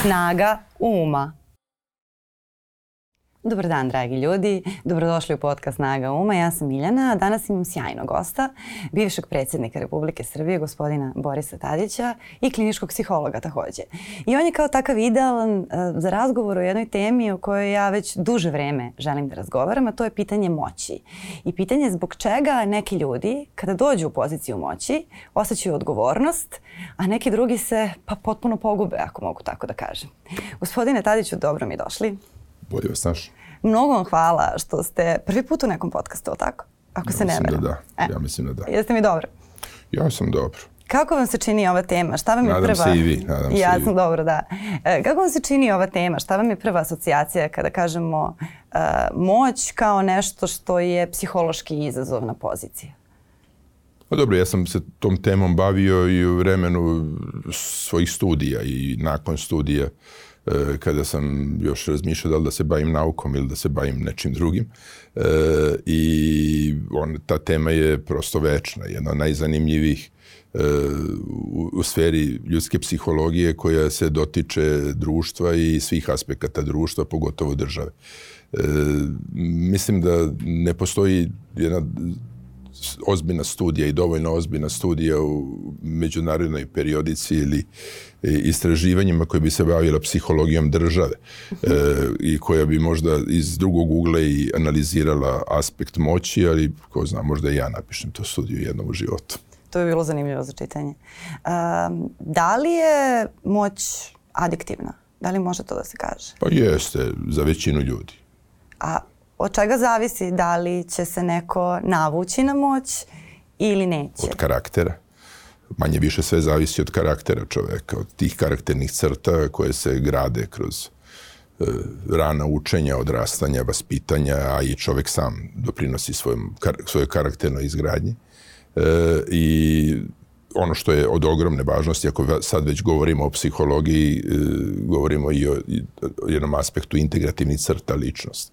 Snaga uma Dobar dan, dragi ljudi. Dobrodošli u podcast Naga Uma. Ja sam Miljana. Danas imam sjajnog gosta, bivšeg predsednika Republike Srbije, gospodina Borisa Tadića i kliničkog psihologa takođe. I on je kao takav idealan e, za razgovor o jednoj temi o kojoj ja već duže vreme želim da razgovaram, a to je pitanje moći. I pitanje zbog čega neki ljudi, kada dođu u poziciju moći, osjećaju odgovornost, a neki drugi se pa potpuno pogube, ako mogu tako da kažem. Gospodine Tadiću, dobro mi došli. Bolje vas naš. Mnogo vam hvala što ste prvi put u nekom podcastu, tako? Ako ja se ne veram. Da, da. E. Ja mislim da da. Jeste mi dobro? Ja sam dobro. Kako vam se čini ova tema? Šta vam nadam je prva... Nadam se i vi. Nadam ja se i vi. sam dobro, da. E, kako vam se čini ova tema? Šta vam je prva asocijacija kada kažemo e, moć kao nešto što je psihološki izazovna pozicija? Pa dobro, ja sam se tom temom bavio i u vremenu svojih studija i nakon studija. Uh, E, kada sam još razmišljao da li da se bavim naukom ili da se bavim nečim drugim. E, I on, ta tema je prosto večna, jedna od najzanimljivih e, u, u sferi ljudske psihologije koja se dotiče društva i svih aspekata društva, pogotovo države. E, mislim da ne postoji jedna ozbiljna studija i dovoljno ozbiljna studija u međunarodnoj periodici ili e, istraživanjima koje bi se bavila psihologijom države e, i koja bi možda iz drugog ugla i analizirala aspekt moći, ali ko zna, možda i ja napišem to studiju jednom u životu. To bi bilo zanimljivo za čitanje. Um, da li je moć adiktivna? Da li može to da se kaže? Pa jeste, za većinu ljudi. A od čega zavisi da li će se neko navući na moć ili neće. Od karaktera. Manje više sve zavisi od karaktera čoveka, od tih karakternih crta koje se grade kroz e, rana učenja, odrastanja, vaspitanja, a i čovek sam doprinosi svojom, kar, svojoj karakternoj izgradnji. E, I ono što je od ogromne važnosti, ako sad već govorimo o psihologiji, e, govorimo i o jednom aspektu integrativnih crta ličnost.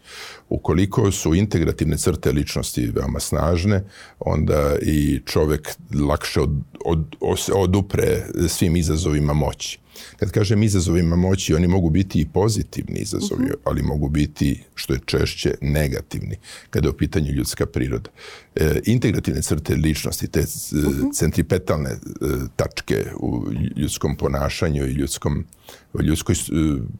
Ukoliko su integrativne crte ličnosti veoma snažne, onda i čovek lakše od, od, od, odupre svim izazovima moći. Kad kažem izazovima moći, oni mogu biti i pozitivni izazovi, uh mhm. -huh. ali mogu biti, što je češće, negativni, kada je u pitanju ljudska priroda. E, integrativne crte ličnosti, te uh mhm. -huh. centripetalne e, tačke u ljudskom ponašanju i ljudskom, u ljudskoj e,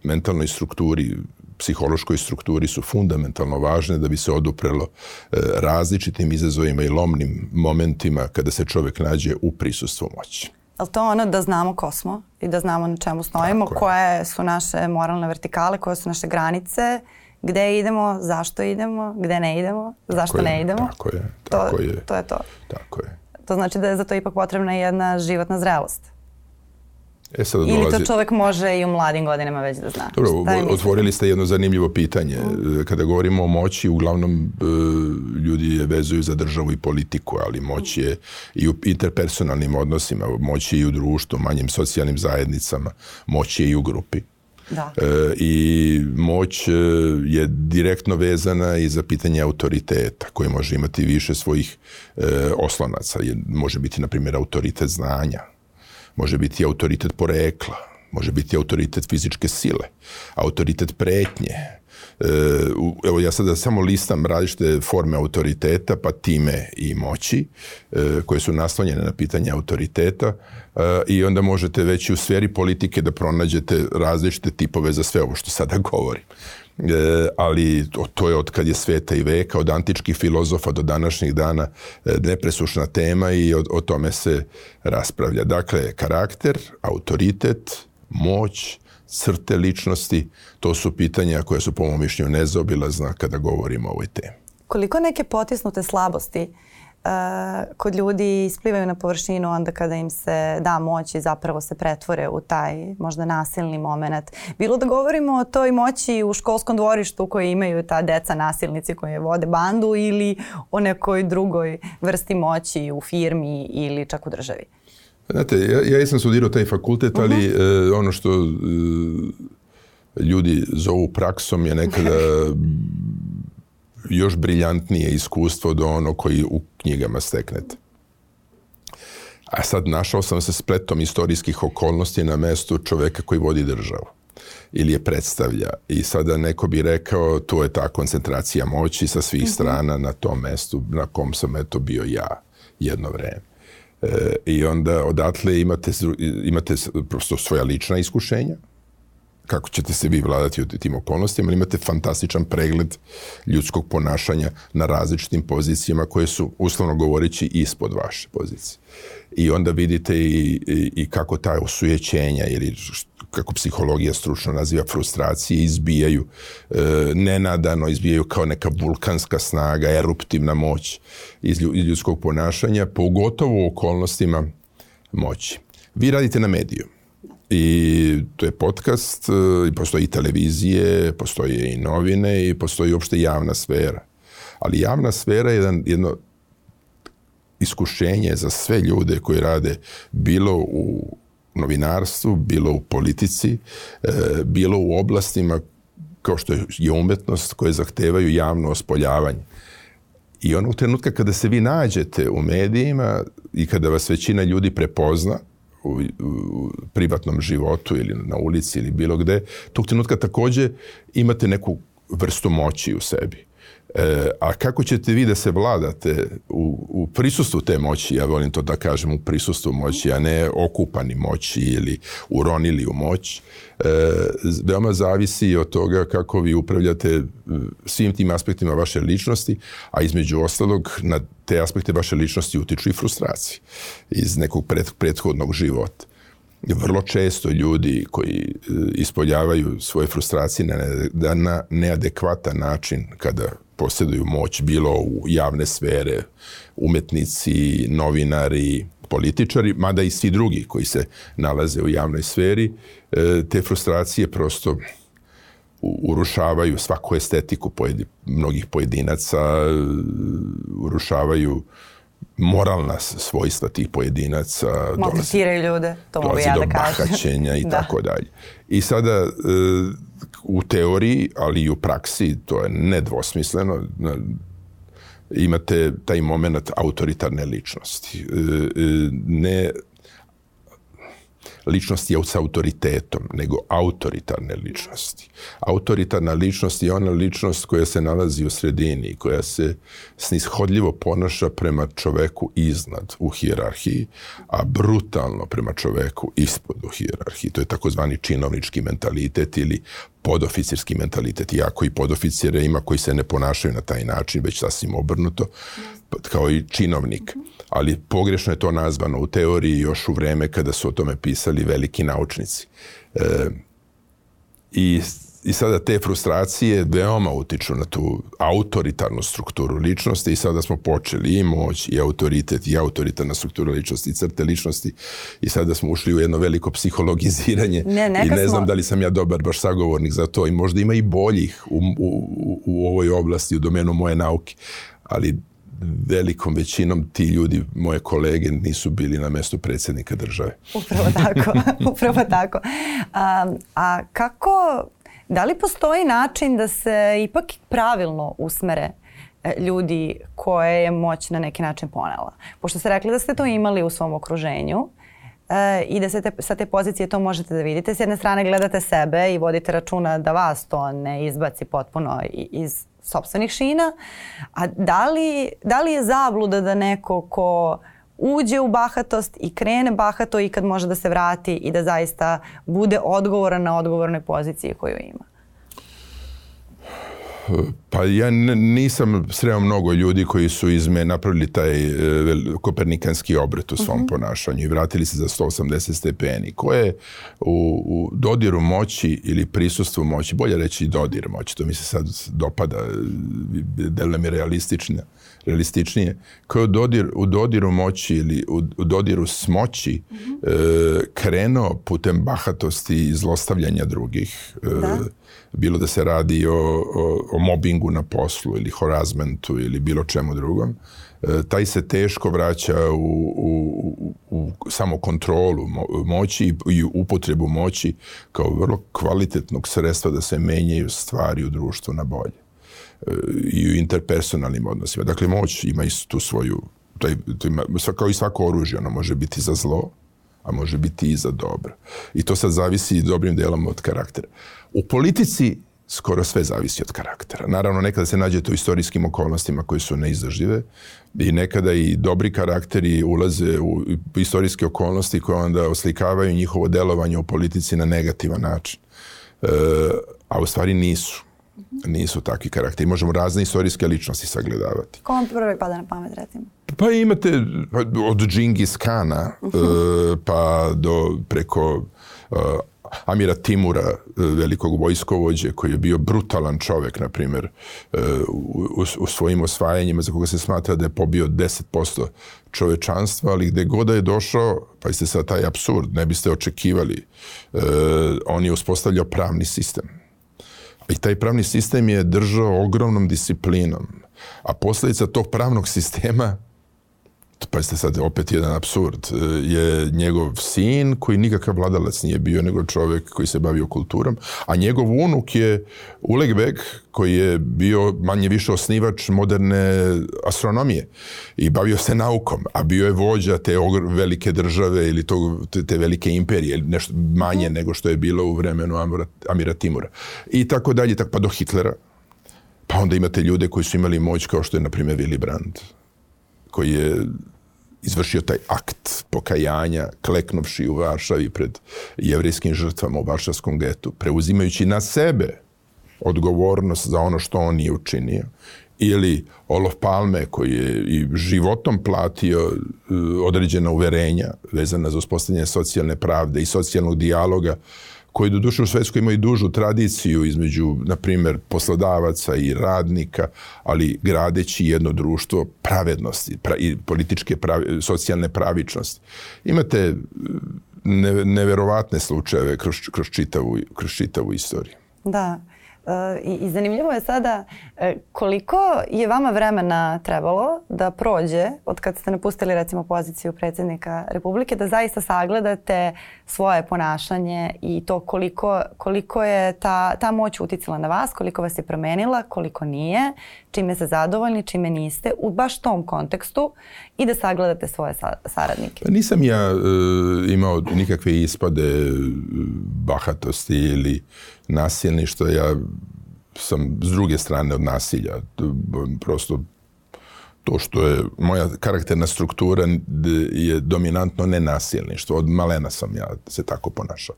mentalnoj strukturi psihološkoj strukturi su fundamentalno važne da bi se oduprelo e, različitim izazovima i lomnim momentima kada se čovek nađe u prisustvu moći ali to je ono da znamo ko smo i da znamo na čemu stojimo, Tako koje su naše moralne vertikale, koje su naše granice, gde idemo, zašto idemo, gde ne idemo, tako zašto je, ne idemo. Tako je, tako to, je. To je to. Tako je. To znači da je za to ipak potrebna jedna životna zrelost. E sad dolazi... Ili to čovjek može i u mladim godinama već da zna. Dobro, otvorili ste jedno zanimljivo pitanje. Mm. E, kada govorimo o moći, uglavnom e, ljudi je vezuju za državu i politiku, ali moć mm. je i u interpersonalnim odnosima, moć je i u društvu, manjim socijalnim zajednicama, moć je i u grupi. Da. E, I moć e, je direktno vezana i za pitanje autoriteta koji može imati više svojih e, oslonaca. Je, može biti, na primjer, autoritet znanja, može biti autoritet porekla, može biti autoritet fizičke sile, autoritet pretnje, E, evo ja sada da samo listam različite forme autoriteta, pa time i moći, e, koje su naslonjene na pitanje autoriteta e, i onda možete već i u sferi politike da pronađete različite tipove za sve ovo što sada govorim. E, ali to je od kad je sveta i veka, od antičkih filozofa do današnjih dana nepresušna tema i o, o tome se raspravlja. Dakle, karakter, autoritet, moć, crte ličnosti, to su pitanja koja su po mom mišljenju nezaobilazna kada govorimo o ovoj temi. Koliko neke potisnute slabosti uh, kod ljudi isplivaju na površinu onda kada im se da moć i zapravo se pretvore u taj možda nasilni moment. Bilo da govorimo o toj moći u školskom dvorištu koje imaju ta deca nasilnici koje vode bandu ili o nekoj drugoj vrsti moći u firmi ili čak u državi. Znate, ja, ja jesam studirao taj fakultet, ali uh -huh. e, ono što e, ljudi zovu praksom je nekada još briljantnije iskustvo do ono koji u knjigama steknete. A sad našao sam se spletom istorijskih okolnosti na mestu čoveka koji vodi državu ili je predstavlja. I sada neko bi rekao, to je ta koncentracija moći sa svih mhm. strana na tom mestu na kom sam eto bio ja jedno vreme. E, I onda odatle imate, imate prosto svoja lična iskušenja, kako ćete se vi vladati u tim okolnostima, ali imate fantastičan pregled ljudskog ponašanja na različitim pozicijama koje su, uslovno govoreći, ispod vaše pozicije. I onda vidite i, i, i kako ta osujećenja ili kako psihologija stručno naziva frustracije, izbijaju e, nenadano, izbijaju kao neka vulkanska snaga, eruptivna moć iz, iz ljudskog ponašanja, pogotovo u okolnostima moći. Vi radite na mediju. I to je podcast eh, i postoji televizije, postoje i novine i postoji uopšte javna sfera. Ali javna sfera je jedan, jedno iskušenje za sve ljude koji rade bilo u novinarstvu, bilo u politici, eh, bilo u oblastima kao što je umetnost koje zahtevaju javno ospoljavanje. I onog trenutka kada se vi nađete u medijima i kada vas većina ljudi prepozna, u, u privatnom životu ili na ulici ili bilo gde, tog trenutka takođe imate neku vrstu moći u sebi. E, a kako ćete vi da se vladate u, u prisustvu te moći, ja volim to da kažem u prisustvu moći, a ne okupani moći ili uronili u moć, e, veoma zavisi od toga kako vi upravljate svim tim aspektima vaše ličnosti, a između ostalog na te aspekte vaše ličnosti utiču i frustracije iz nekog pret, prethodnog života vrlo često ljudi koji e, ispoljavaju svoje frustracije na, na neadekvatan način kada posjeduju moć, bilo u javne sfere, umetnici, novinari, političari, mada i svi drugi koji se nalaze u javnoj sferi, e, te frustracije prosto urušavaju svaku estetiku pojedi, mnogih pojedinaca, e, urušavaju uh, moralna svojstva tih pojedinaca dolazi, ljude, to mogu dolazi ja do da bahaćenja i da. tako dalje. I sada e, u teoriji, ali i u praksi, to je nedvosmisleno, imate taj moment autoritarne ličnosti. E, e, ne ličnosti sa autoritetom, nego autoritarne ličnosti. Autoritarna ličnost je ona ličnost koja se nalazi u sredini koja se snishodljivo ponaša prema čoveku iznad u hijerarhiji, a brutalno prema čoveku ispod u hijerarhiji. To je takozvani činovnički mentalitet ili podoficirski mentalitet. Iako i podoficire ima koji se ne ponašaju na taj način, već sasvim obrnuto, kao i činovnik. Mhm. Ali pogrešno je to nazvano u teoriji još u vreme kada su o tome pisali veliki naučnici. E, I I sada te frustracije veoma utiču na tu autoritarnu strukturu ličnosti i sada smo počeli i moć i autoritet i autoritarna struktura ličnosti i crte ličnosti i sada smo ušli u jedno veliko psihologiziranje ne, i ne znam da li sam ja dobar baš sagovornik za to i možda ima i boljih u, u, u ovoj oblasti, u domenu moje nauke, ali velikom većinom ti ljudi, moje kolege, nisu bili na mestu predsednika države. Upravo tako, upravo tako. A, a kako Da li postoji način da se ipak pravilno usmere e, ljudi koje je moć na neki način ponela? Pošto ste rekli da ste to imali u svom okruženju, e, i da se te, sa te pozicije to možete da vidite. S jedne strane gledate sebe i vodite računa da vas to ne izbaci potpuno iz sopstvenih šina, a da li, da li je zabluda da neko ko uđe u bahatost i krene bahato i kad može da se vrati i da zaista bude odgovoran na odgovornoj poziciji koju ima? Pa ja nisam sreo mnogo ljudi koji su iz napravili taj e, kopernikanski obret u svom mm -hmm. ponašanju i vratili se za 180 stepeni, koje u, u dodiru moći ili prisustvu moći, bolje reći dodir moći, to mi se sad dopada, e, deluje mi realistična, realističnije, koje u, dodir, u dodiru moći ili u, u dodiru smoći mm -hmm. e, krenuo putem bahatosti i zlostavljanja drugih. E, da. Bilo da se radi o, o, o mobingu na poslu ili horazmentu ili bilo čemu drugom. E, taj se teško vraća u, u, u, u samo kontrolu moći i upotrebu moći kao vrlo kvalitetnog sredstva da se menjaju stvari u društvu na bolje i u interpersonalnim odnosima. Dakle, moć ima istu tu svoju, taj, to ima, kao i svako oružje, ono može biti za zlo, a može biti i za dobro. I to sad zavisi dobrim delom od karaktera. U politici skoro sve zavisi od karaktera. Naravno, nekada se nađete u istorijskim okolnostima koje su neizdržive i nekada i dobri karakteri ulaze u istorijske okolnosti koje onda oslikavaju njihovo delovanje u politici na negativan način. E, a u stvari nisu nisu takvi karakteri. Možemo razne istorijske ličnosti sagledavati. Ko vam prvi pada na pamet, recimo? Pa imate pa od Džingis Kana uh mhm. -huh. E, pa do preko uh, Amira Timura, e, velikog vojskovođe, koji je bio brutalan čovek, na primjer, u, u svojim osvajanjima, za koga se smatra da je pobio 10% čovečanstva, ali gde god da je došao, pa jeste sad taj absurd, ne biste očekivali, on je uspostavljao pravni sistem I taj pravni sistem je držao ogromnom disciplinom. A posledica tog pravnog sistema pa jeste sad, opet jedan absurd, e, je njegov sin koji nikakav vladalac nije bio, nego čovjek koji se bavio kulturom, a njegov unuk je Ulegbeg koji je bio manje više osnivač moderne astronomije i bavio se naukom, a bio je vođa te velike države ili tog, te velike imperije, nešto manje nego što je bilo u vremenu Amira, Amira Timura. I tako dalje, tako pa do Hitlera. Pa onda imate ljude koji su imali moć kao što je, na primjer, Willy Brandt koji je izvršio taj akt pokajanja, kleknovši u Varšavi pred jevrijskim žrtvama u Varšavskom getu, preuzimajući na sebe odgovornost za ono što on je učinio ili Olof Palme koji je i životom platio e, određena uverenja vezana za uspostavljanje socijalne pravde i socijalnog dijaloga koji do duše u Švedskoj imaju dužu tradiciju između, na primjer, poslodavaca i radnika, ali gradeći jedno društvo pravednosti pra, i političke, pravi, socijalne pravičnosti. Imate e, ne, neverovatne slučajeve kroz, kroz, čitavu, kroz čitavu istoriju. Da. E, I, I zanimljivo je sada e, koliko je vama vremena trebalo da prođe od kad ste napustili recimo poziciju predsjednika Republike da zaista sagledate svoje ponašanje i to koliko, koliko je ta, ta moć uticala na vas, koliko vas je promenila, koliko nije, čime ste zadovoljni, čime niste u baš tom kontekstu i da sagledate svoje sa, saradnike. Pa nisam ja e, imao nikakve ispade e, bahatosti ili nasilni, što ja sam s druge strane od nasilja. Prosto to što je moja karakterna struktura je dominantno nenasilništvo. Od malena sam ja se tako ponašao.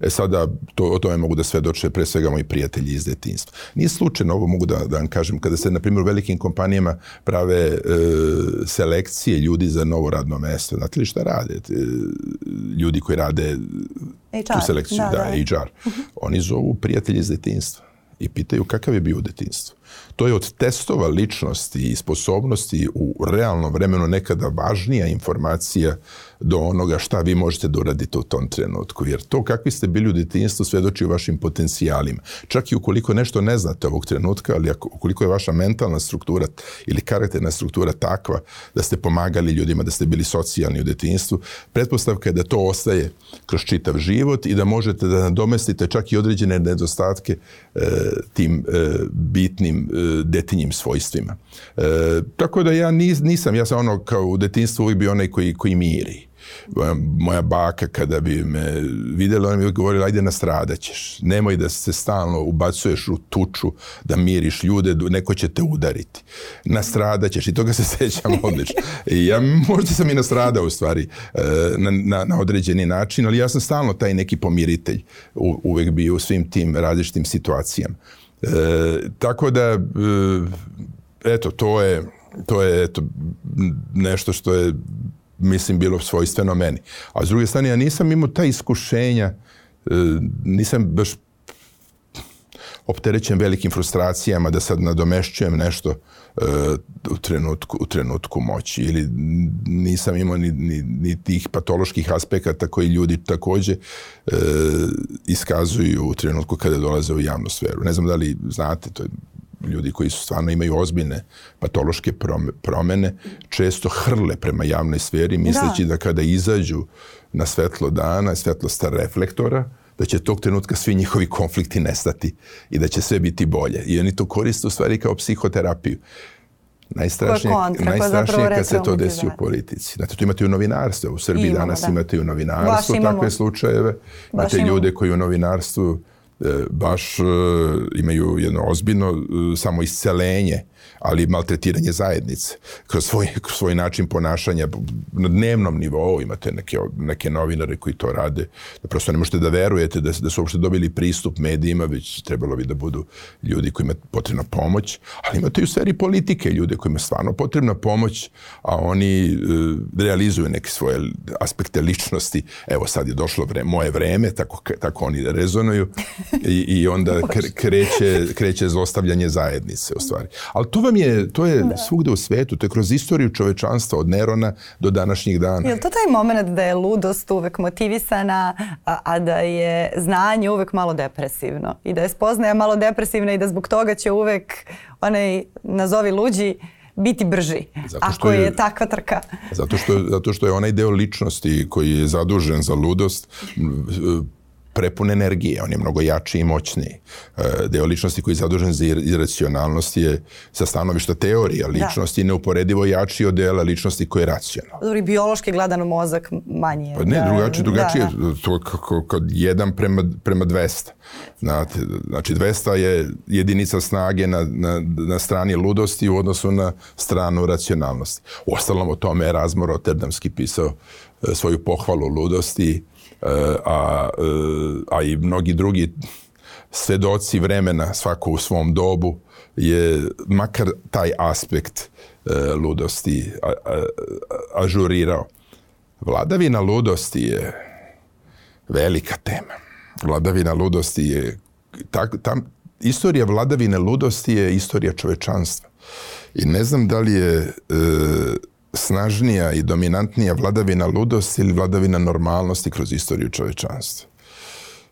E sada, to, o tome mogu da svedoče pre svega moji prijatelji iz detinstva. Nije slučajno, ovo mogu da, da vam kažem, kada se, na primjer, u velikim kompanijama prave e, selekcije ljudi za novo radno mesto. Znate li šta rade? E, ljudi koji rade HR. tu selekciju, da, da, da, da. HR. Oni zovu prijatelji iz detinstva i pitaju kakav je bio u detinstvu. To je od testova ličnosti i sposobnosti u realnom vremenu nekada važnija informacija do onoga šta vi možete da uradite u tom trenutku. Jer to kakvi ste bili u detinjstvu svedoči o vašim potencijalima. Čak i ukoliko nešto ne znate ovog trenutka, ali ako, ukoliko je vaša mentalna struktura ili karakterna struktura takva da ste pomagali ljudima, da ste bili socijalni u detinjstvu, pretpostavka je da to ostaje kroz čitav život i da možete da nadomestite čak i određene nedostatke e, tim e, bitnim e, detinjim svojstvima. E, tako da ja nis, nisam, ja sam ono kao u detinjstvu uvijek bio onaj koji, koji miri. Moja baka kada bi me videla, ona mi je govorila, ajde nastradaćeš. Nemoj da se stalno ubacuješ u tuču, da miriš ljude, da neko će te udariti. Nastradaćeš i toga se sećam odlično. I ja možda sam i nastradao u stvari e, na, na, na određeni način, ali ja sam stalno taj neki pomiritelj u, uvek bio u svim tim različitim situacijama. E, tako da, e, eto, to je, to je eto, nešto što je mislim, bilo svojstveno meni. A s druge strane, ja nisam imao ta iskušenja, e, nisam baš opterećen velikim frustracijama da sad nadomešćujem nešto e, u, trenutku, u trenutku moći ili nisam imao ni, ni, ni tih patoloških aspekata koji ljudi takođe e, iskazuju u trenutku kada dolaze u javnu sferu. Ne znam da li znate, to je ljudi koji su stvarno imaju ozbiljne patološke promene, često hrle prema javnoj sferi, misleći da, da kada izađu na svetlo dana, svetlo star reflektora, da će tog trenutka svi njihovi konflikti nestati i da će sve biti bolje. I oni to koriste u stvari kao psihoterapiju. Najstrašnije, kontra, najstrašnije kad se to desi u da. politici. Znate, to imate i u novinarstvu. U Srbiji imamo, danas da. imate i u novinarstvu Baš imamo. takve slučajeve. Baš imate imamo. ljude koji u novinarstvu baš e, imaju jedno ozbiljno e, samo iscelenje ali maltretiranje zajednice kroz svoj, kroz svoj način ponašanja na dnevnom nivou imate neke, neke novinare koji to rade da prosto ne možete da verujete da, da su uopšte dobili pristup medijima već trebalo bi da budu ljudi kojima je potrebna pomoć ali imate i u sferi politike ljude kojima je stvarno potrebna pomoć a oni e, realizuju neke svoje aspekte ličnosti evo sad je došlo vre, moje vreme tako, tako oni rezonuju i, i onda kreće, kreće zlostavljanje zajednice u stvari ali to to vam je, to je da. svugde u svetu, to je kroz istoriju čovečanstva od Nerona do današnjih dana. Je li to taj moment da je ludost uvek motivisana, a, a da je znanje uvek malo depresivno i da je spoznaja malo depresivna i da zbog toga će uvek onaj, nazovi luđi, biti brži, zato što ako je, je takva trka. Zato što, zato što je onaj deo ličnosti koji je zadužen za ludost prepun energije, on je mnogo jači i moćniji. E, deo ličnosti koji je zadužen za iracionalnost je sa stanovišta teorija ličnosti da. neuporedivo jači od dela ličnosti koji je racionalno. Dobro, i biološki gledano mozak manje. Pa ne, drugačije, drugačije da, da. to kako kad 1 prema, prema 200. Znate, znači 200 je jedinica snage na, na, na strani ludosti u odnosu na stranu racionalnosti. Ostalom o tome je Razmo Rotterdamski pisao e, svoju pohvalu ludosti E, a, e, a i mnogi drugi svedoci vremena, svako u svom dobu, je makar taj aspekt e, ludosti a, a, ažurirao. Vladavina ludosti je velika tema. Vladavina ludosti je tak, tam, istorija vladavine ludosti je istorija čovečanstva. I ne znam da li je e, snažnija i dominantnija vladavina ludosti ili vladavina normalnosti kroz istoriju čovečanstva.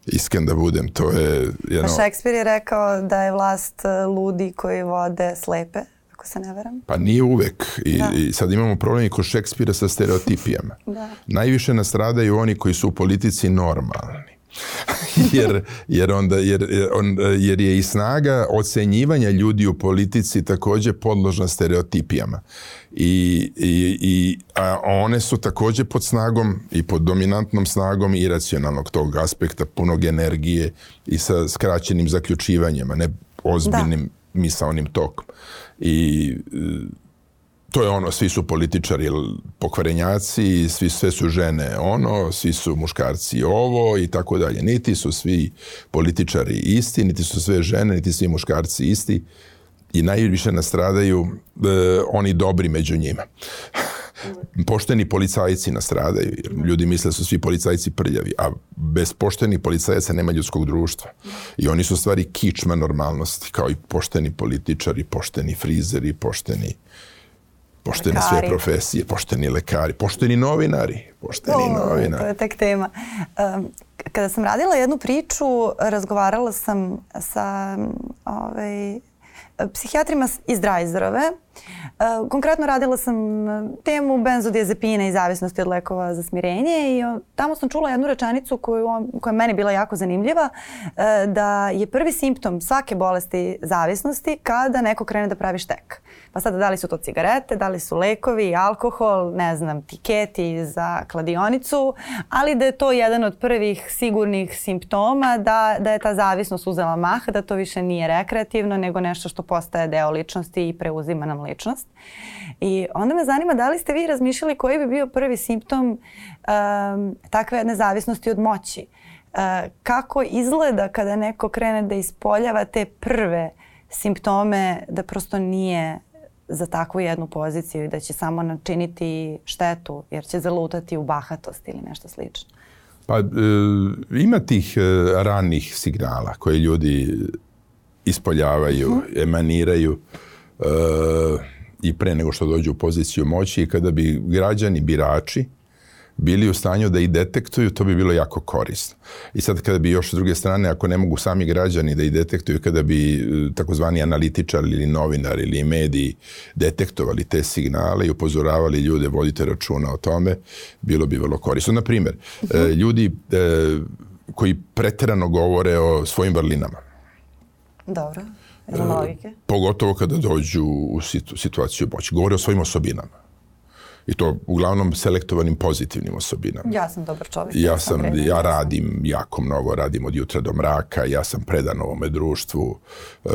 Iskren da budem, to je... Jedno... Pa Šekspir je rekao da je vlast e, ludi koji vode slepe, ako se ne veram. Pa nije uvek. I, da. i sad imamo problem i kod Šekspira sa stereotipijama. da. Najviše nastradaju oni koji su u politici normalni jer, jer, onda, jer, on, jer je i snaga ocenjivanja ljudi u politici takođe podložna stereotipijama. I, i, i a one su takođe pod snagom i pod dominantnom snagom iracionalnog tog aspekta, punog energije i sa skraćenim zaključivanjima, ne da. ozbiljnim da. misaonim tokom. I to je ono, svi su političari pokvarenjaci, svi, sve su žene ono, svi su muškarci ovo i tako dalje. Niti su svi političari isti, niti su sve žene, niti svi muškarci isti i najviše nastradaju e, oni dobri među njima. pošteni policajci nastradaju, jer ljudi misle da su svi policajci prljavi, a bez poštenih policajaca nema ljudskog društva. I oni su stvari kičma normalnosti, kao i pošteni političari, pošteni frizeri, pošteni poštene lekari. sve profesije, pošteni lekari, pošteni novinari, pošteni o, novinari. To je tek tema. kada sam radila jednu priču, razgovarala sam sa ovaj, psihijatrima iz Drajzerove, E, konkretno radila sam e, temu benzodiazepina i zavisnosti od lekova za smirenje i tamo sam čula jednu rečenicu koju, koja je meni bila jako zanimljiva, e, da je prvi simptom svake bolesti zavisnosti kada neko krene da pravi štek. Pa sada da li su to cigarete, da li su lekovi, alkohol, ne znam, tiketi za kladionicu, ali da je to jedan od prvih sigurnih simptoma da, da je ta zavisnost uzela maha, da to više nije rekreativno nego nešto što postaje deo ličnosti i preuzima nam ličnost. I onda me zanima da li ste vi razmišljali koji bi bio prvi simptom um, takve nezavisnosti od moći. Uh, kako izgleda kada neko krene da ispoljava te prve simptome da prosto nije za takvu jednu poziciju i da će samo načiniti štetu jer će zalutati u bahatost ili nešto slično? Pa e, ima tih e, ranih signala koje ljudi ispoljavaju, mhm. emaniraju. E, e, i pre nego što dođu u poziciju moći i kada bi građani, birači, bili u stanju da i detektuju, to bi bilo jako korisno. I sad kada bi još s druge strane, ako ne mogu sami građani da i detektuju, kada bi e, takozvani analitičar ili novinar ili mediji detektovali te signale i upozoravali ljude, vodite računa o tome, bilo bi vrlo korisno. Naprimer, uh e, mhm. -huh. ljudi e, koji preterano govore o svojim vrlinama. Dobro. Nema e, logike. Pogotovo kada dođu u situaciju moći. Govori o svojim osobinama. I to uglavnom selektovanim pozitivnim osobinama. Ja sam dobar čovjek. Ja, sam, predin. ja radim jako mnogo, radim od jutra do mraka, ja sam predan ovome društvu, e,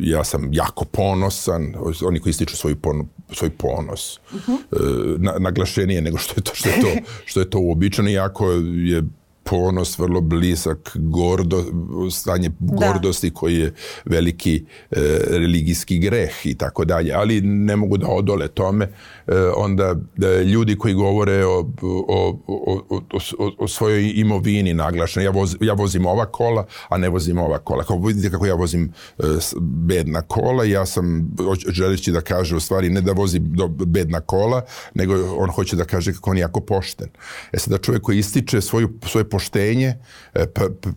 ja sam jako ponosan, oni koji ističu svoj, pon, svoj ponos, uh mhm. -huh. e, na, naglašenije nego što je to, što je to, što je to uobičajeno, iako je ponos, vrlo blizak gordo, stanje da. gordosti koji je veliki e, religijski greh i tako dalje, ali ne mogu da odole tome, e, onda e, ljudi koji govore o, o, o, o, o, o svojoj imovini naglašeno, ja, voz, ja vozim ova kola, a ne vozim ova kola, kao vidite kako ja vozim e, bedna kola, ja sam želeći da kaže u stvari ne da vozi do bedna kola, nego on hoće da kaže kako on jako pošten. E sada da čovjek koji ističe svoju, svoje poštenje, e,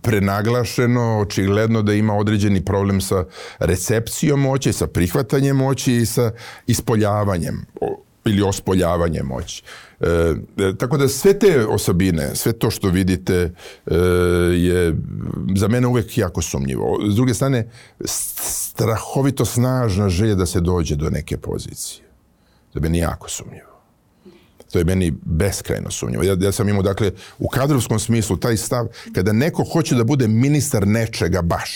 prenaglašeno, očigledno da ima određeni problem sa recepcijom moći, sa prihvatanjem moći i sa ispoljavanjem ili ospoljavanjem moći. E, e, tako da sve te osobine, sve to što vidite e, je za mene uvek jako sumnjivo. S druge strane, strahovito snažna želja da se dođe do neke pozicije. Za mene jako sumnjivo. To je meni beskrajno sumnjivo. Ja, ja sam imao, dakle, u kadrovskom smislu taj stav, kada neko hoće da bude ministar nečega baš,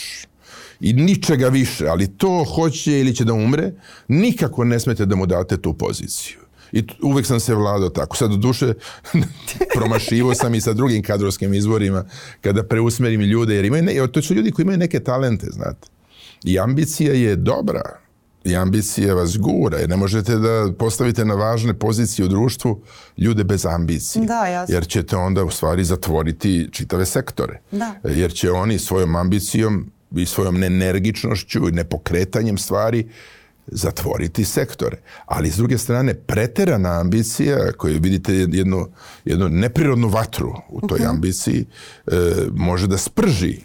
i ničega više, ali to hoće ili će da umre, nikako ne smete da mu date tu poziciju. I uvek sam se vladao tako. Sad, duše, promašivo sam i sa drugim kadrovskim izvorima kada preusmerim ljude, jer imaju ne, to su ljudi koji imaju neke talente, znate. I ambicija je dobra, i ambicije vas gura. Ne možete da postavite na važne pozicije u društvu ljude bez ambicije. Da, jasno. Jer ćete onda u stvari zatvoriti čitave sektore. Da. Jer će oni svojom ambicijom i svojom nenergičnošću i nepokretanjem stvari zatvoriti sektore. Ali s druge strane, preterana ambicija, koju vidite jednu, jednu neprirodnu vatru u toj uh mhm. -huh. ambiciji, e, može da sprži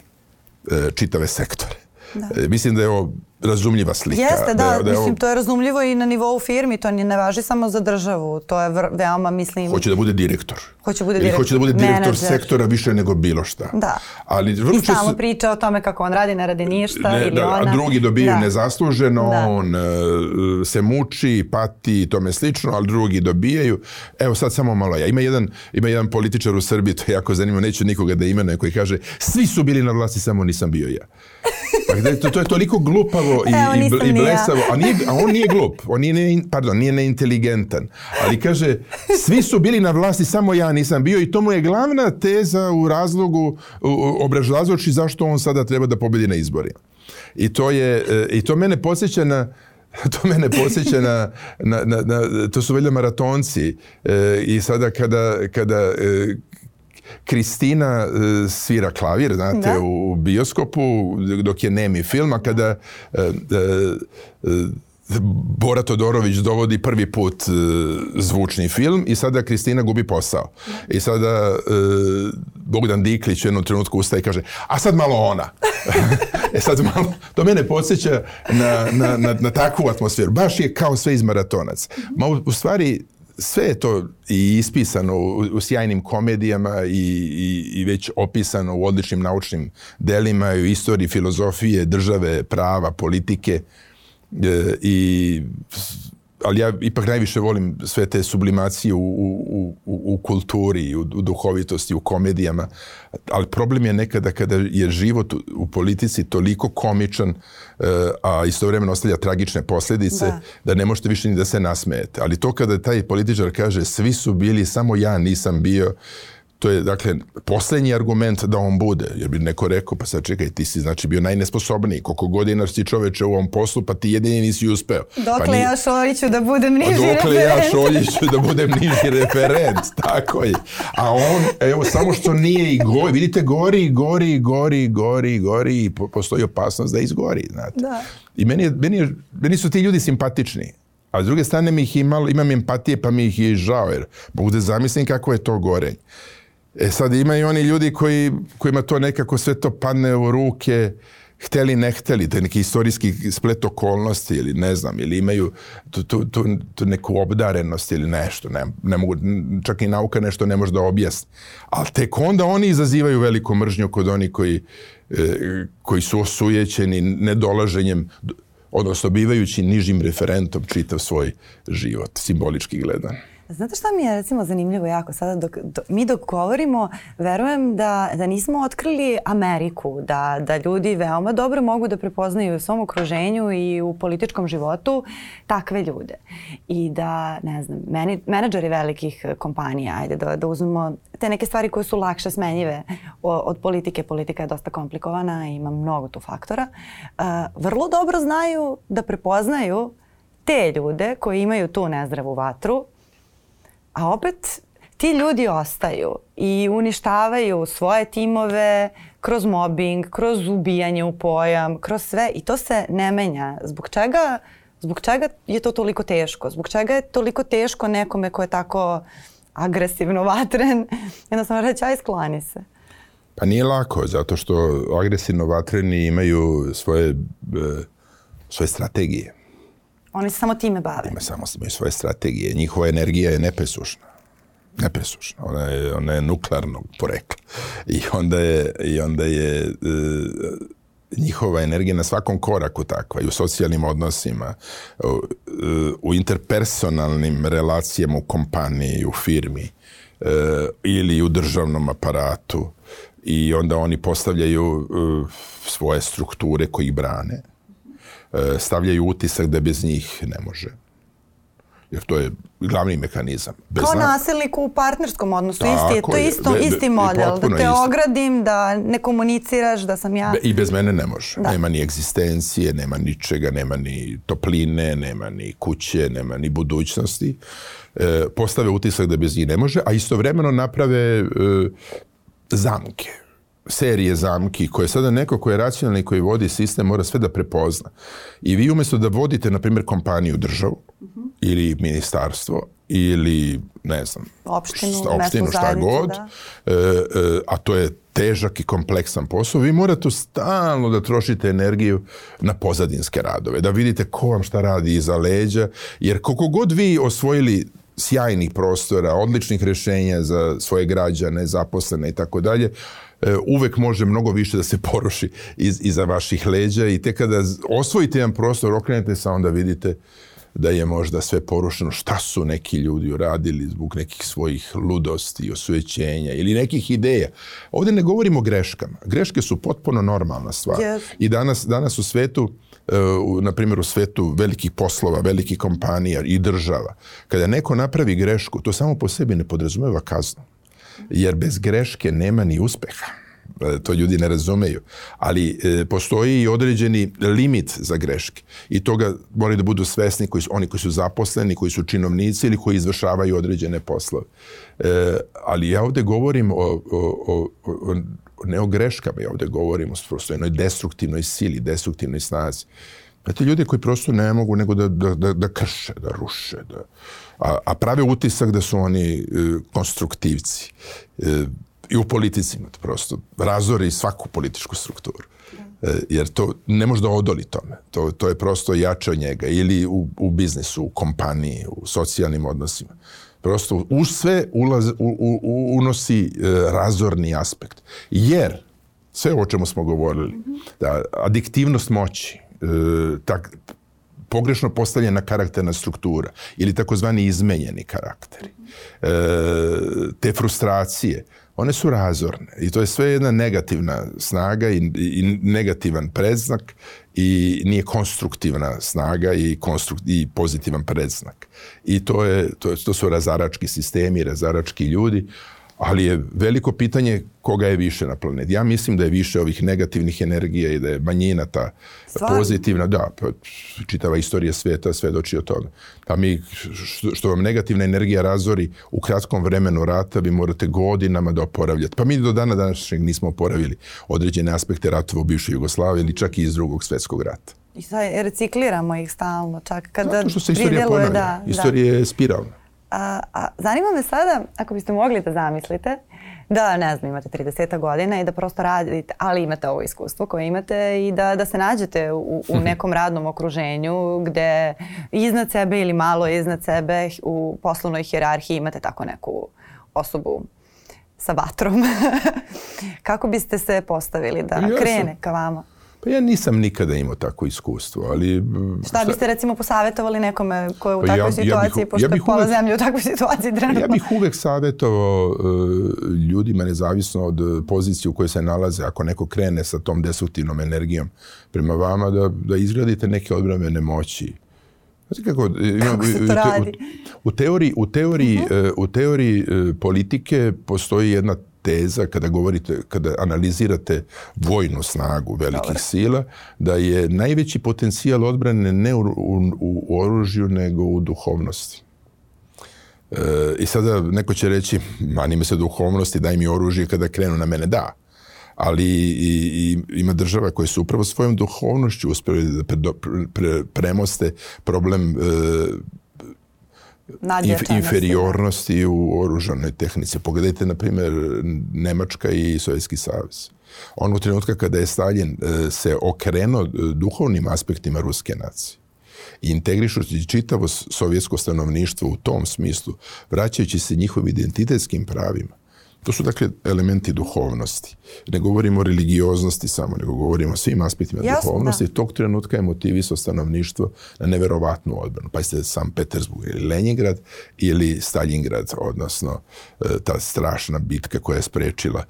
e, čitave sektore. Da. E, mislim da je ovo razumljiva slika. Jeste, da, da, da mislim, to je razumljivo i na nivou firmi, to ne važi samo za državu, to je veoma, mislim... Hoće da bude direktor. Hoće da bude direktor. Ili hoće da bude direktor Manager. sektora više nego bilo šta. Da. Ali vrlo I čest... stalno priča o tome kako on radi, ne radi ništa ne, ili da, ona. A drugi dobiju da. nezasluženo, da. on uh, se muči, pati i tome slično, ali drugi dobijaju. Evo sad samo malo ja. Ima jedan, ima jedan političar u Srbiji, to je jako zanimljivo, neću nikoga da imenuje, koji kaže, svi su bili na vlasti, samo nisam bio ja. Pa gde, to, to je toliko glupavo i, Evo, i, i blesavo. A, nije, a on nije glup, on nije, ne, pardon, nije neinteligentan. Ali kaže, svi su bili na vlasti, samo ja nisam bio i to mu je glavna teza u razlogu, obrazlazoči zašto on sada treba da pobedi na izbori. I to, je, e, i to mene posjeća na, to mene posjeća na, na, na, na to su velja maratonci e, i sada kada, kada e, Kristina e, svira klavir, znate, da? u bioskopu, dok je nemi film, a kada e, e, Bora Todorović dovodi prvi put e, zvučni film i sada Kristina gubi posao. I sada e, Bogdan Diklić u jednom trenutku ustaje i kaže a sad malo ona. e sad malo, to mene podsjeća na, na, na, na takvu atmosferu. Baš je kao sve iz maratonac. Ma u stvari sve je to i ispisano u, u sjajnim komedijama i, i, i već opisano u odličnim naučnim delima i u istoriji filozofije, države, prava, politike e, i ali ja ipak najviše volim sve te sublimacije u, u, u, u kulturi, u, u duhovitosti, u komedijama, ali problem je nekada kada je život u, u politici toliko komičan, uh, a istovremeno ostavlja tragične posljedice, da. da ne možete više ni da se nasmejete. Ali to kada taj političar kaže svi su bili, samo ja nisam bio, To je, dakle, poslednji argument da on bude, jer bi neko rekao, pa sad čekaj, ti si znači bio najnesposobniji, koliko godina si čoveče u ovom poslu, pa ti jedini nisi uspeo. Pa dokle da pa ni... ja Šoljiću da budem niži referent. Dokle ja Šoljiću da budem niži referent, tako je. A on, evo, samo što nije i gori, vidite, gori, gori, gori, gori, gori i postoji opasnost da izgori, znate. Da. I meni, je, meni, je, meni su ti ljudi simpatični, a s druge strane mi ih imalo, imam empatije pa mi ih je žao, jer mogu da pa zamislim kako je to gorenje. E sad ima i oni ljudi koji, kojima to nekako sve to padne u ruke, hteli ne hteli, da neki istorijski splet okolnosti ili ne znam, ili imaju tu, tu, tu, tu neku obdarenost ili nešto, ne, ne mogu, čak i nauka nešto ne može da objasni. Ali tek onda oni izazivaju veliku mržnju kod oni koji, e, koji su osujećeni nedolaženjem, odnosno bivajući nižim referentom čitav svoj život, simbolički gledan. Znate šta mi je recimo zanimljivo jako sada dok, do, mi dok govorimo verujem da, da nismo otkrili Ameriku, da, da ljudi veoma dobro mogu da prepoznaju u svom okruženju i u političkom životu takve ljude. I da, ne znam, meni, menadžeri velikih kompanija, ajde da, da uzmemo te neke stvari koje su lakše smenjive od politike. Politika je dosta komplikovana i ima mnogo tu faktora. Uh, vrlo dobro znaju da prepoznaju te ljude koji imaju tu nezdravu vatru A opet ti ljudi ostaju i uništavaju svoje timove kroz mobbing, kroz ubijanje u pojam, kroz sve i to se ne menja. Zbog čega, zbog čega je to toliko teško? Zbog čega je toliko teško nekome ko je tako agresivno vatren? Jednostavno reći, aj sklani se. Pa nije lako, zato što agresivno vatreni imaju svoje, e, svoje strategije. Oni se samo time bave. Ima samo imaju svoje strategije. Njihova energija je nepresušna. Nepresušna. Ona je, ona je nuklearnog porekla. I onda je, i onda je e, njihova energija na svakom koraku takva i u socijalnim odnosima, u, e, u interpersonalnim relacijama u kompaniji, u firmi e, ili u državnom aparatu i onda oni postavljaju e, svoje strukture koji brane E, stavljaju utisak da bez njih ne može. Jer to je glavni mehanizam. Bez Kao nas... u partnerskom odnosu, Tako isti je, to je isto, be, be, isti model, da te isti. ogradim, da ne komuniciraš, da sam ja... Be, I bez mene ne može. Da. Nema ni egzistencije, nema ničega, nema ni topline, nema ni kuće, nema ni budućnosti. E, postave utisak da bez njih ne može, a istovremeno naprave e, zamke serije zamki koje sada neko ko je racionalni koji vodi sistem mora sve da prepozna. I vi umesto da vodite, na primjer, kompaniju državu uh mhm. -huh. ili ministarstvo ili, ne znam, opštinu, opštinu šta god, da. e, e, a to je težak i kompleksan posao, vi morate stalno da trošite energiju na pozadinske radove, da vidite ko vam šta radi iza leđa, jer koliko god vi osvojili sjajnih prostora, odličnih rešenja za svoje građane, zaposlene i tako dalje, E, uvek može mnogo više da se poruši iz, iza vaših leđa i te kada osvojite jedan prostor, okrenete se, onda vidite da je možda sve porušeno, šta su neki ljudi uradili zbog nekih svojih ludosti, osvećenja ili nekih ideja. Ovde ne govorimo o greškama. Greške su potpuno normalna stvar. Yes. I danas, danas u svetu, e, na primjer u svetu velikih poslova, velikih kompanija i država, kada neko napravi grešku, to samo po sebi ne podrazumeva kaznu jer bez greške nema ni uspeha e, to ljudi ne razumeju, ali e, postoji i određeni limit za greške i toga moraju da budu svesni koji su, oni koji su zaposleni, koji su činovnici ili koji izvršavaju određene poslove. E, ali ja ovde govorim o, o, o, o ne o greškama, ja ovde govorim o prosto jednoj destruktivnoj sili, destruktivnoj snazi. Znate, ljudi koji prosto ne mogu nego da, da, da, da krše, da ruše, da, a, a prave utisak da su oni e, konstruktivci. E, I u politici imate prosto. Razori svaku političku strukturu. E, jer to ne može da odoli tome. To, to je prosto jače od njega. Ili u, u biznisu, u kompaniji, u socijalnim odnosima. Prosto u sve ulaz, u, u, u, unosi e, razorni aspekt. Jer, sve o čemu smo govorili, da adiktivnost moći, e, tak, pogrešno postavljena karakterna struktura ili takozvani izmenjeni karakteri. E, te frustracije, one su razorne i to je sve jedna negativna snaga i, i negativan predznak i nije konstruktivna snaga i, konstrukt, i pozitivan predznak. I to, je, to, je, to su razarački sistemi, razarački ljudi ali je veliko pitanje koga je više na planeti. Ja mislim da je više ovih negativnih energija i da je manjina ta Stvarno? pozitivna. Da, pa, čitava istorija sveta svedoči o tome. A pa mi, što vam negativna energija razori u kratkom vremenu rata, vi morate godinama da oporavljate. Pa mi do dana današnjeg nismo oporavili određene aspekte ratova u bivšoj Jugoslaviji ili čak i iz drugog svetskog rata. I sad recikliramo ih stalno, čak kada Zato što se istorija ponavlja. Da, da. istorija da. je spiralna. A, a zanima me sada, ako biste mogli da zamislite, da ne znam, imate 30 godina i da prosto radite, ali imate ovo iskustvo koje imate i da, da se nađete u, u nekom radnom okruženju gde iznad sebe ili malo iznad sebe u poslovnoj hjerarhiji imate tako neku osobu sa vatrom. Kako biste se postavili da ja krene sam, ka vama? Pa ja nisam nikada imao tako iskustvo, ali... Šta, šta biste recimo posavetovali nekome ko je u pa takvoj ja, situaciji, ja bih, pošto ja pola zemlje u takvoj situaciji trenutno? Ja bih uvek savetovao uh, ljudima, nezavisno od e, pozicije u kojoj se nalaze, ako neko krene sa tom destruktivnom energijom prema vama, da, da izgradite neke odbramene moći. Znači kako, imam, e, kako se to radi? U, u teoriji, u teoriji, uh -huh. uh, u teoriji uh, politike postoji jedna teza kada govorite, kada analizirate vojnu snagu velikih Dobre. sila, da je najveći potencijal odbrane ne u, u, u oružju, nego u duhovnosti. E, I sada neko će reći, mani me se duhovnosti, daj mi oružje kada krenu na mene. Da, ali i, i, ima država koje su upravo svojom duhovnošću uspeli da pre, pre, pre, premoste problem e, inferiornosti u oružanoj tehnici. Pogledajte, na primjer, Nemačka i Sovjetski savez. Onog trenutka kada je Stalin e, se okrenuo e, duhovnim aspektima ruske nacije, integrišući čitavo sovjetsko stanovništvo u tom smislu, vraćajući se njihovim identitetskim pravima, To su dakle elementi duhovnosti. Ne govorimo o religioznosti samo, nego govorimo o svim aspektima Jasno, duhovnosti. Da. Tog trenutka je motivisao stanovništvo na neverovatnu odbranu. Pa jeste sam Petersburg ili Lenjingrad ili Stalingrad, odnosno e, ta strašna bitka koja je sprečila e,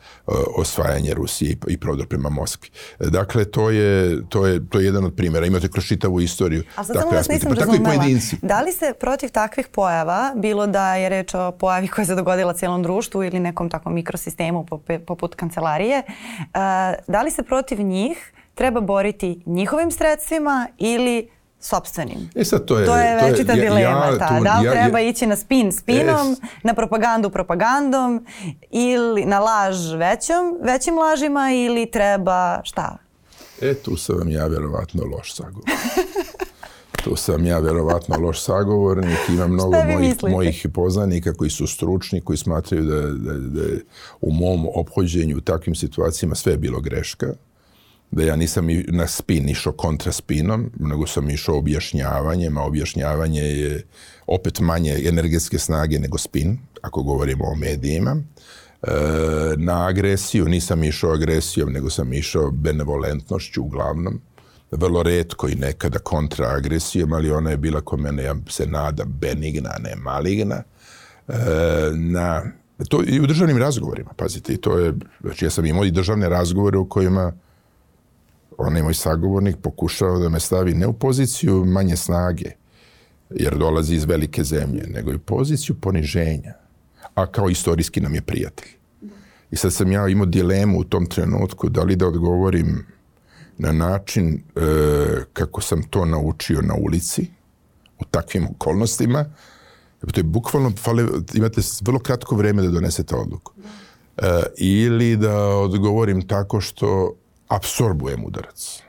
osvajanje Rusije i prodor prema Moskvi. E, dakle, to je, to je, to je jedan od primjera. Imate kroz čitavu istoriju. A sad samo da vas nisam pa, razumela. Da li se protiv takvih pojava, bilo da je reč o pojavi koja se dogodila cijelom društvu ili nekom takvom nekom mikrosistemu poput kancelarije, e, da li se protiv njih treba boriti njihovim sredstvima ili sobstvenim. E sad to je... To je večita to je, dilema ja, ta. Tu, da li ja, treba ja, ići na spin spinom, es. na propagandu propagandom ili na laž većom, većim lažima ili treba šta? E tu sam ja verovatno loš sagovor. što sam ja verovatno loš sagovornik, ima mnogo mojih, mojih poznanika koji su stručni, koji smatraju da, da, da je u mom obhođenju u takvim situacijama sve je bilo greška, da ja nisam na spin išao kontra spinom, nego sam išao objašnjavanjem, a objašnjavanje je opet manje energetske snage nego spin, ako govorimo o medijima. E, na agresiju nisam išao agresijom, nego sam išao benevolentnošću uglavnom vrlo redko i nekada kontraagresijom, ali ona je bila ko mene, ja se nadam, benigna, ne maligna. E, na, to i u državnim razgovorima, pazite, i to je, znači ja sam imao i državne razgovore u kojima onaj moj sagovornik pokušao da me stavi ne u poziciju manje snage, jer dolazi iz velike zemlje, nego i u poziciju poniženja, a kao istorijski nam je prijatelj. I sad sam ja imao dilemu u tom trenutku da li da odgovorim na način e, kako sam to naučio na ulici, u takvim okolnostima, to je bukvalno, fale, imate vrlo kratko vreme da donesete odluku. E, ili da odgovorim tako što absorbujem udarac.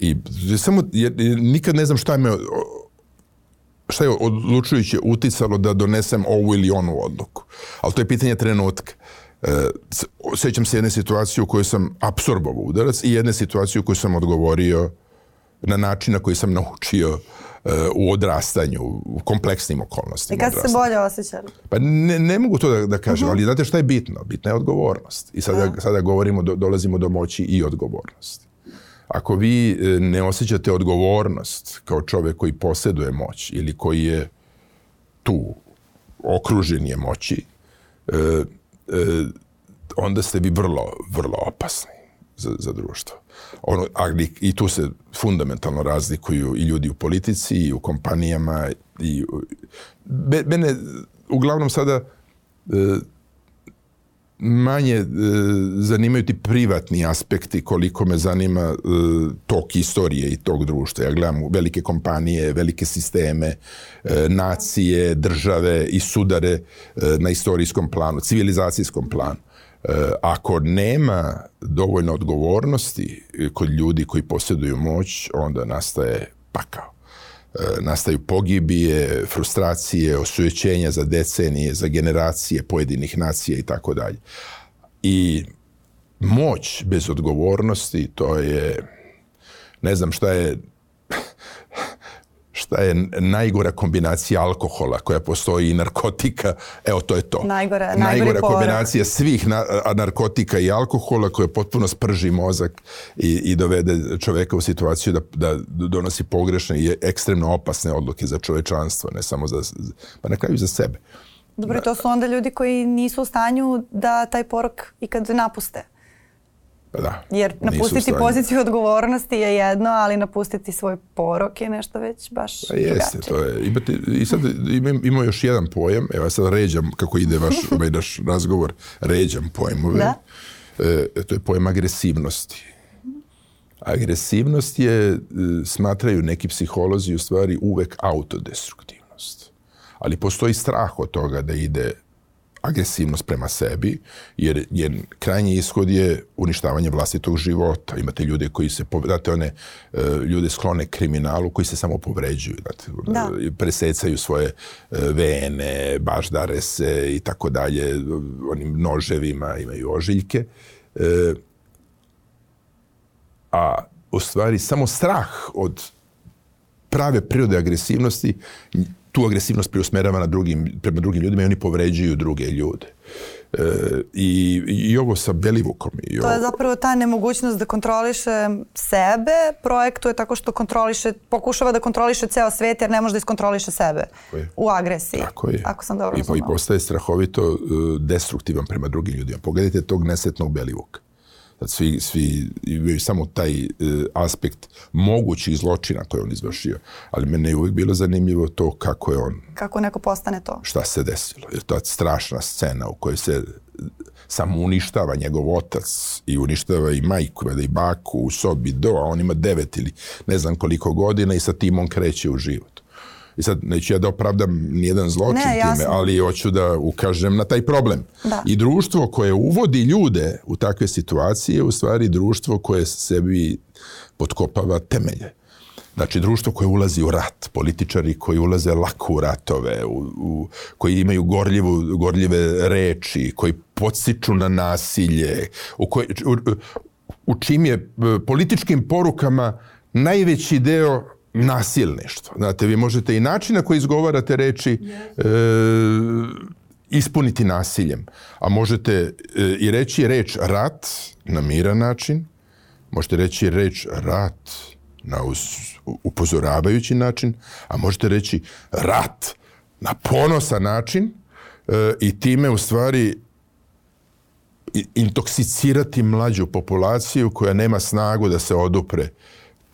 I samo, jer, jer nikad ne znam šta me šta je odlučujuće uticalo da donesem ovu ili onu odluku. Ali to je pitanje trenutka. E, sećam se jedne situacije u kojoj sam absorbovao udarac i jedne situacije u kojoj sam odgovorio na način na koji sam naučio e, u odrastanju, u kompleksnim okolnostima. I kad se bolje osjećali? Pa ne, ne mogu to da, da kažem, uh mhm. -huh. ali znate šta je bitno? Bitna je odgovornost. I sada, A. Da. sada govorimo, do, dolazimo do moći i odgovornosti. Ako vi e, ne osjećate odgovornost kao čovek koji poseduje moć ili koji je tu, okružen je moći, E, onda ste vi vrlo, vrlo opasni za, za društvo. Ono, ali i tu se fundamentalno razlikuju i ljudi u politici i u kompanijama i mene uglavnom sada e, manje e, zanimaju ti privatni aspekti koliko me zanima e, tok istorije i tog društva. Ja gledam velike kompanije, velike sisteme, e, nacije, države i sudare e, na istorijskom planu, civilizacijskom planu. E, ako nema dovoljno odgovornosti e, kod ljudi koji posjeduju moć, onda nastaje pakao. E, nastaju pogibije, frustracije, osujećenja za decenije, za generacije pojedinih nacija i tako dalje. I moć bez odgovornosti, to je, ne znam šta je šta je najgora kombinacija alkohola koja postoji i narkotika, evo to je to. Najgora, najgora kombinacija porok. svih na, narkotika i alkohola koja potpuno sprži mozak i, i dovede čoveka u situaciju da, da donosi pogrešne i ekstremno opasne odluke za čovečanstvo, ne samo za, pa na kraju za sebe. Dobro, da. to su onda ljudi koji nisu u stanju da taj porok ikad napuste. Pa da. Jer napustiti poziciju odgovornosti je jedno, ali napustiti svoj porok je nešto već baš da, Jeste, drugačije. to je. Imate, I sad ima, ima još jedan pojam, evo ja sad ređam kako ide vaš, ovaj naš razgovor, ređam pojmove. Da? E, to je pojam agresivnosti. Agresivnost je, e, smatraju neki psiholozi u stvari uvek autodestruktivnost. Ali postoji strah od toga da ide agresivnost prema sebi, jer, jer krajnji ishod je uništavanje vlastitog života. Imate ljude koji se, znate, one e, ljude sklone kriminalu koji se samo povređuju, znate, da. presecaju svoje e, vene, baždare se i tako dalje, onim noževima imaju ožiljke. E, a u stvari samo strah od prave prirode agresivnosti tu agresivnost preusmerava na drugim, prema drugim ljudima i oni povređuju druge ljude. E, i, I ovo sa Belivukom. I ovo... To je zapravo ta nemogućnost da kontroliše sebe, projektuje tako što kontroliše, pokušava da kontroliše ceo svet jer ne može da iskontroliše sebe u agresiji. Tako je. Ako sam dobro I, razumela. I postaje strahovito e, destruktivan prema drugim ljudima. Pogledajte tog nesretnog Belivuka. Sad znači, svi, svi imaju samo taj e, aspekt mogućih zločina koje on izvršio. Ali mene je uvijek bilo zanimljivo to kako je on... Kako neko postane to. Šta se desilo. Jer ta strašna scena u kojoj se samo uništava njegov otac i uništava i majku i baku u sobi do, a on ima devet ili ne znam koliko godina i sa tim on kreće u život. I sad, neću ja da opravdam nijedan zločin ne, time, ali hoću da ukažem na taj problem. Da. I društvo koje uvodi ljude u takve situacije je u stvari društvo koje sebi potkopava temelje. Znači, društvo koje ulazi u rat, političari koji ulaze lako u ratove, u, u, koji imaju gorljivu, gorljive reči, koji podsiču na nasilje, u, koji, u, u čim je e, političkim porukama najveći deo nasilništvo. Znate, vi možete i način na koji izgovarate reči yes. e, ispuniti nasiljem, a možete e, i reći reč rat na miran način, možete reći reč rat na uz, upozoravajući način, a možete reći rat na ponosa način e, i time u stvari intoksicirati mlađu populaciju koja nema snagu da se odupre uh,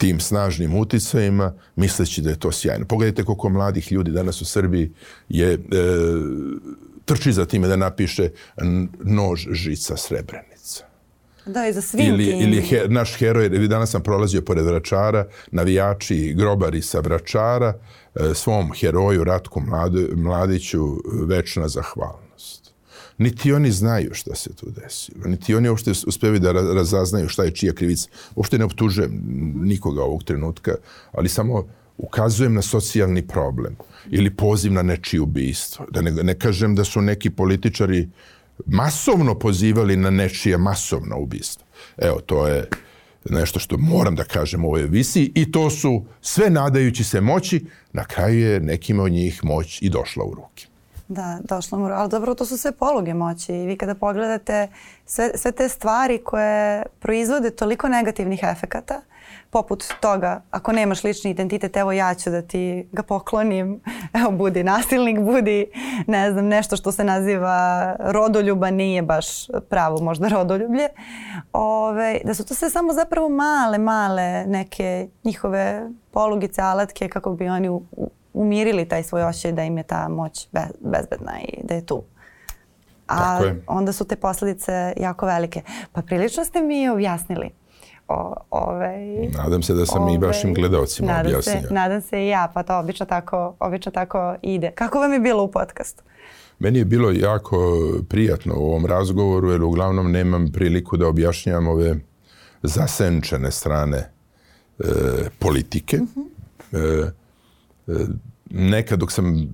tim snažnim uticajima, misleći da je to sjajno. Pogledajte koliko mladih ljudi danas u Srbiji je e, trči za time da napiše nož, žica, srebrenica. Da, i za svim ili, tim. Ili he, naš heroj, ili danas sam prolazio pored vračara, navijači, grobari sa vračara, e, svom heroju Ratku Mlade, Mladiću večna zahvalna niti oni znaju šta se tu desilo, niti oni uopšte uspevi da razaznaju šta je čija krivica. Uopšte ne optužujem nikoga ovog trenutka, ali samo ukazujem na socijalni problem ili poziv na nečije ubistvo. Da ne, ne kažem da su neki političari masovno pozivali na nečije masovno ubistvo. Evo, to je nešto što moram da kažem u ovoj emisiji i to su sve nadajući se moći, na kraju je nekima od njih moć i došla u ruke. Da, došla mu, ali dobro, to su sve poluge moći i vi kada pogledate sve, sve te stvari koje proizvode toliko negativnih efekata, poput toga, ako nemaš lični identitet, evo ja ću da ti ga poklonim, evo budi nasilnik, budi ne znam, nešto što se naziva rodoljuba, nije baš pravo možda rodoljublje, Ove, da su to sve samo zapravo male, male neke njihove polugice, alatke kako bi oni u, u umirili taj svoj osjećaj da im je ta moć bezbedna i da je tu. A onda su te posledice jako velike. Pa prilično ste mi objasnili. O, ove, nadam se da sam ove, i vašim gledalcima nadam objasnio. Se, nadam se i ja, pa to obično tako, obično tako ide. Kako vam je bilo u podcastu? Meni je bilo jako prijatno u ovom razgovoru, jer uglavnom nemam priliku da objašnjam ove zasenčene strane e, politike. Mm -hmm. e, Nekad dok sam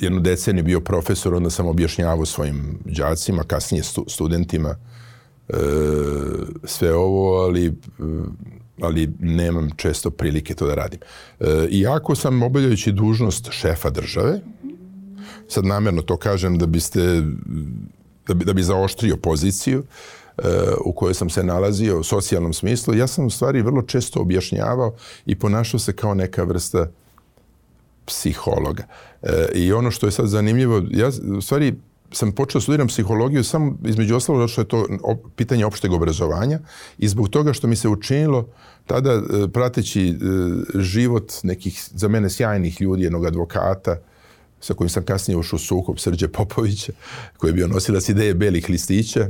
jednu deceniju bio profesor, onda sam objašnjavao svojim đacima, kasnije stu, studentima, e, sve ovo, ali, ali nemam često prilike to da radim. E, iako sam obavljajući dužnost šefa države, sad namerno to kažem da biste, da bi, da bi zaoštrio poziciju, e, u kojoj sam se nalazio u socijalnom smislu, ja sam u stvari vrlo često objašnjavao i ponašao se kao neka vrsta uh, psihologa. E, I ono što je sad zanimljivo, ja u stvari sam počeo da studiram psihologiju samo između ostalo zato što je to pitanje opšteg obrazovanja i zbog toga što mi se učinilo tada e, prateći e, život nekih za mene sjajnih ljudi, jednog advokata sa kojim sam kasnije ušao u sukob Srđe Popovića, koji je bio nosilac ideje belih listića,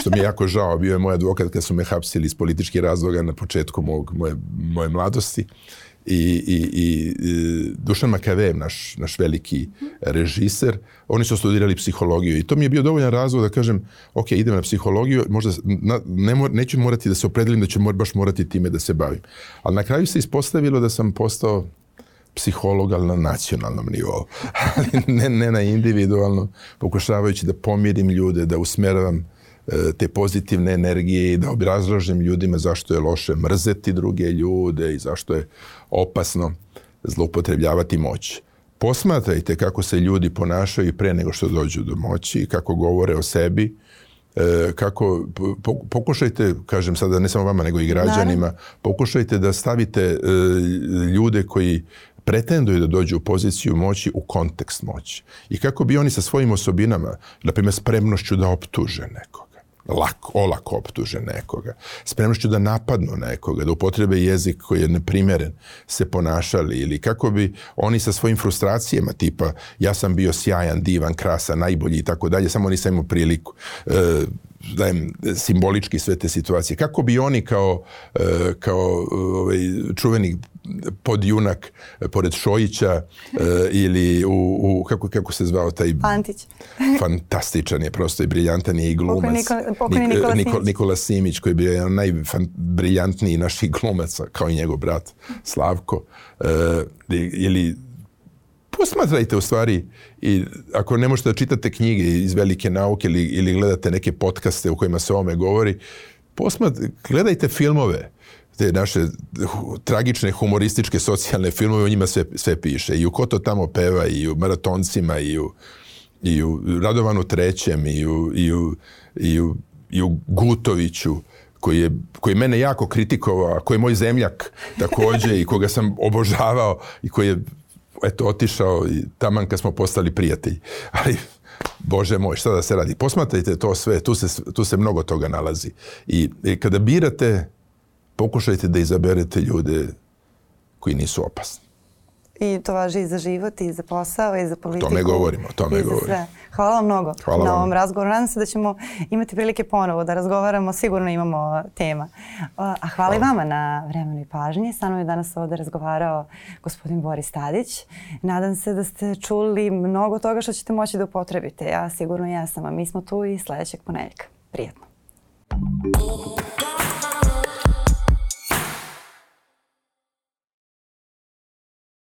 što mi je jako žao, bio je moj advokat kad su me hapsili iz političkih razloga na početku mog, moje, moje mladosti. Uh, i, i, i e, Dušan Makavev, naš, naš veliki režiser, oni su studirali psihologiju i to mi je bio dovoljan razlog da kažem, ok, idem na psihologiju, možda na, ne, neću morati da se opredelim da ću mor, baš morati time da se bavim. Ali na kraju se ispostavilo da sam postao psiholog, ali na nacionalnom nivou, ali ne, ne na individualnom, pokušavajući da pomirim ljude, da usmeravam E, te pozitivne energije i da obrazložim ljudima zašto je loše mrzeti druge ljude i zašto je opasno zloupotrebljavati moć. Posmatrajte kako se ljudi ponašaju pre nego što dođu do moći i kako govore o sebi, e, kako pokušajte, kažem sada ne samo vama nego i građanima, pokušajte da stavite e, ljude koji pretenduju da dođu u poziciju moći u kontekst moći. I kako bi oni sa svojim osobinama, na primjer spremnošću da optuže neko, lako, olako optuže nekoga, spremnošću da napadnu nekoga, da upotrebe jezik koji je neprimeren, se ponašali ili kako bi oni sa svojim frustracijama tipa ja sam bio sjajan, divan, krasa, najbolji i tako dalje, samo nisam imao priliku. E, dajem simbolički sve te situacije. Kako bi oni kao, e, kao e, ovaj, čuveni podjunak e, pored Šojića e, ili u, u kako, kako se zvao taj... Pantić. fantastičan je prosto i briljantan je i glumac. Pokojni Nikola, Nik, Nikola, Nikola Simić koji je bio jedan najbriljantniji naših glumaca kao i njegov brat Slavko. E, ili posmatrajte u stvari i ako ne možete da čitate knjige iz velike nauke ili, ili gledate neke podcaste u kojima se o ovome govori, posmat, gledajte filmove te naše tragične humorističke socijalne filmove, o njima sve, sve piše. I u Koto tamo peva, i u Maratoncima, i u, i u Radovanu Trećem, i u, i u, i u, i u Gutoviću, koji je koji mene jako kritikovao, koji je moj zemljak takođe i koga sam obožavao i koji je eto otišao i taman kad smo postali prijatelji. Ali Bože moj, šta da se radi? Posmatrajte to sve, tu se, tu se mnogo toga nalazi. I, i kada birate pokušajte da izaberete ljude koji nisu opasni. I to važi i za život, i za posao, i za politiku. O tome govorimo, o tome govorimo. Sve. Hvala vam mnogo Hvala na vam. ovom razgovoru. Nadam se da ćemo imati prilike ponovo da razgovaramo, sigurno imamo tema. A hvala, hvala. i vama na vremenu i pažnji. Sa mnom je danas ovde razgovarao gospodin Boris Tadić. Nadam se da ste čuli mnogo toga što ćete moći da upotrebite. Ja sigurno jesam, a mi smo tu i sledećeg ponedjeljka. Prijetno. Thank